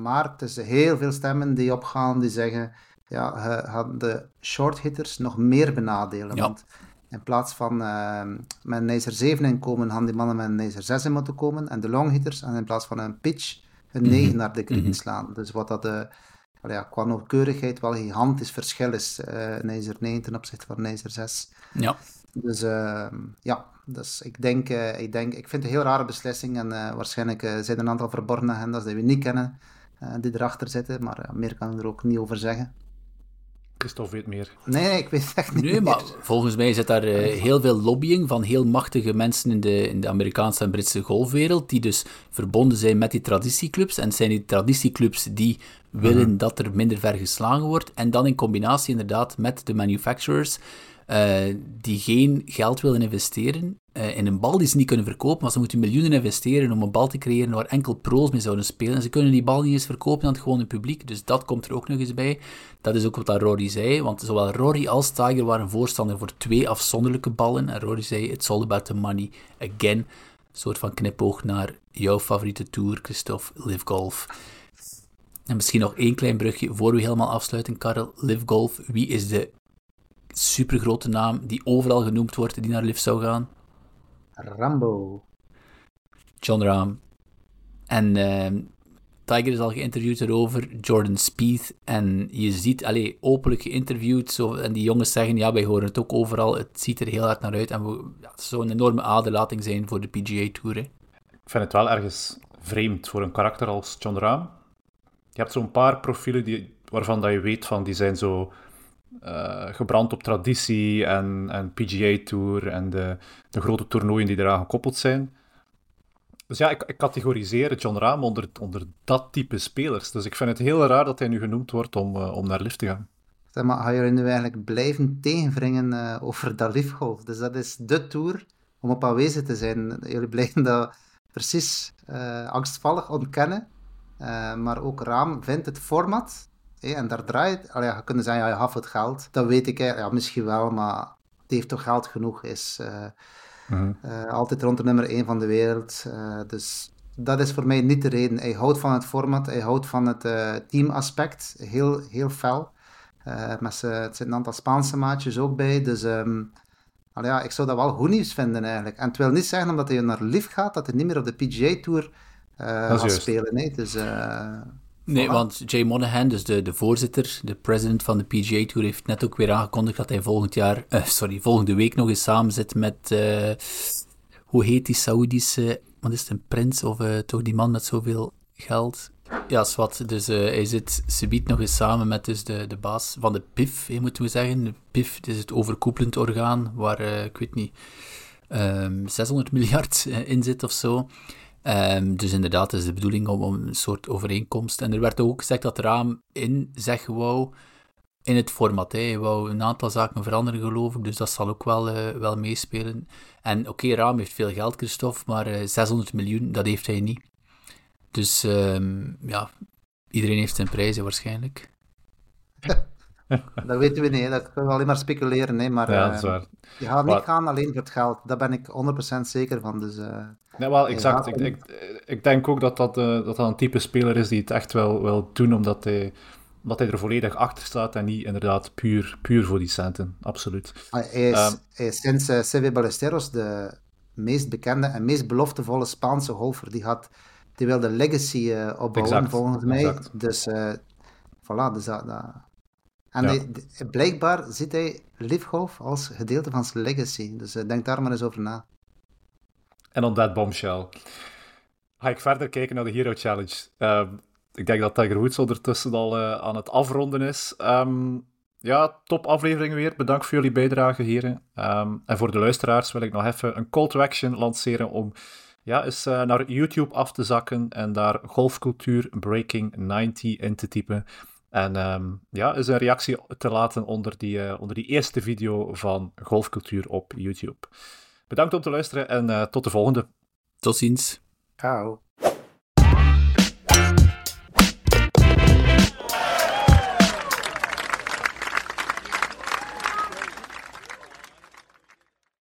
maar het is heel veel stemmen die opgaan die zeggen, ja, gaan de short hitters nog meer benadelen. Want in plaats van uh, met een ijzer 7 in komen, gaan die mannen met een ijzer 6 in moeten komen. En de long hitters, en in plaats van een pitch, een 9 mhm. naar de green mm slaan. Dus wat dat de, ja, qua nauwkeurigheid wel een gigantisch verschil is. Uh, ijzer 9 ten opzichte van ijzer 6. Ja. Dus uh, ja, dus ik denk, uh, ik denk, ik vind het een heel rare beslissing en waarschijnlijk zijn er een aantal verborgen agendas die we niet kennen. Eh, die erachter zitten, maar eh, meer kan ik er ook niet over zeggen. Christophe weet meer. Nee, ik weet echt niet. Nee, maar volgens mij zit daar uh, heel veel lobbying van heel machtige mensen in de, in de Amerikaanse en Britse golfwereld, die dus verbonden zijn met die traditieclubs. En het zijn die traditieclubs die willen mhm. dat er minder ver geslagen wordt. En dan in combinatie inderdaad met de manufacturers, uh, die geen geld willen investeren in een bal die ze niet kunnen verkopen, maar ze moeten miljoenen investeren om een bal te creëren waar enkel pro's mee zouden spelen. En ze kunnen die bal niet eens verkopen aan het gewone publiek, dus dat komt er ook nog eens bij. Dat is ook wat Rory zei, want zowel Rory als Tiger waren voorstander voor twee afzonderlijke ballen. En Rory zei, it's all about the money. Again, een soort van knipoog naar jouw favoriete tour, Christophe, Live Golf. En misschien nog één klein brugje voor we helemaal afsluiten, Karel. Live Golf, wie is de supergrote naam die overal genoemd wordt die naar Liv zou gaan? Rambo. John Rahm. En uh, Tiger is al geïnterviewd erover, Jordan Spieth. En je ziet, allee, openlijk geïnterviewd. Zo, en die jongens zeggen, ja, wij horen het ook overal. Het ziet er heel hard naar uit. En we, ja, het zou een enorme aderlating zijn voor de PGA Tour. Ik vind het wel ergens vreemd voor een karakter als John Rahm. Je hebt zo'n paar profielen die, waarvan dat je weet van, die zijn zo uh, gebrand op traditie en, en PGA Tour en de, de grote toernooien die eraan gekoppeld zijn. Dus ja, ik, ik categoriseer John Rahm onder, onder dat type spelers. Dus ik vind het heel raar dat hij nu genoemd wordt om, uh, om naar lift te gaan. Zeg maar, ga nu eigenlijk blijven tegenvringen uh, over dat liftgolf? Dus dat is de tour om op aanwezig te zijn. Jullie blijven dat precies angstvallig ontkennen. maar ook Raam vindt het format en daar draait, allee, je kunt zeggen, ja, je had het geld. Dat weet ik, ja, misschien wel, maar het heeft toch geld genoeg. Is uh, uh, altijd rond de nummer 1 van de wereld. Uh, dus dat is voor mij niet de reden. Hij houdt van het format, hij houdt van het teamaspect, heel, heel fel. met z'n, er zitten een aantal Spaanse maatjes ook bij, dus... Um, ja, ik zou dat wel goed nieuws vinden eigenlijk. En het wil niet zeggen omdat hij naar Lief gaat, dat hij niet meer op de PGA Tour gaat spelen. Nee. Dus, Nee, want Jay Monahan, dus de, de voorzitter, de president van de PGA Tour, heeft net ook weer aangekondigd dat hij volgend jaar, uh, sorry, volgende week nog eens samen zit met, uh, hoe heet die Saoedische, wat is het, een prins of uh, toch die man met zoveel geld? Ja, zwart. Dus hij zit subiet nog eens samen met dus de, de baas van de PIF, moeten we zeggen. De PIF is het overkoepelend orgaan, waar, ik weet niet, um, ehm, 600 miljard in zit of zo. Um, dus inderdaad, het is de bedoeling om, een soort overeenkomst. En er werd ook gezegd dat Raam in zeg wou in het format. Hij wou een aantal zaken veranderen, geloof ik. Dus dat zal ook wel, uh, wel meespelen. En oké, Raam heeft veel geld, Christophe, maar uh, eh, 600 miljoen, dat heeft hij niet. Dus um, ja, iedereen heeft zijn prijzen waarschijnlijk. dat weten we niet, dat kunnen we alleen maar speculeren. Hè. Maar, ja, dat is waar. Je gaat niet gaan alleen voor het geld, daar ben ik 100% zeker van. Dus, uh, nee, wel, exact. Ik, ik, ik, denk ook dat dat, uh, dat dat een type speler is die het echt wel wil doen, omdat hij, omdat hij er volledig achter staat en niet inderdaad puur, puur voor die centen. Absoluut. Ah, hij is, um, hij is sinds uh, Seve Ballesteros de meest bekende en meest beloftevolle Spaanse golfer. Die, had, die wil de legacy uh, opbouwen, exact, volgens mij. Exact. Dus voilà, dus dat, dat en blijkbaar ziet hij Live als gedeelte van zijn legacy. Dus uh, denk daar maar eens over na. En on that bombshell ga ik verder kijken naar de Hero Challenge. Uh, ik denk dat Tiger Woods ondertussen al uh, aan het afronden is. Um, ja, top aflevering weer. Bedankt voor jullie bijdrage, heren. Um, en voor de luisteraars wil ik nog even een call to action lanceren om ja, eens uh, naar YouTube af te zakken en daar golfcultuur Breaking 90 in te typen. En um, ja, is een reactie te laten onder die, uh, onder die eerste video van Golfcultuur op YouTube. Bedankt om te luisteren en uh, tot de volgende. Tot ziens. Ciao.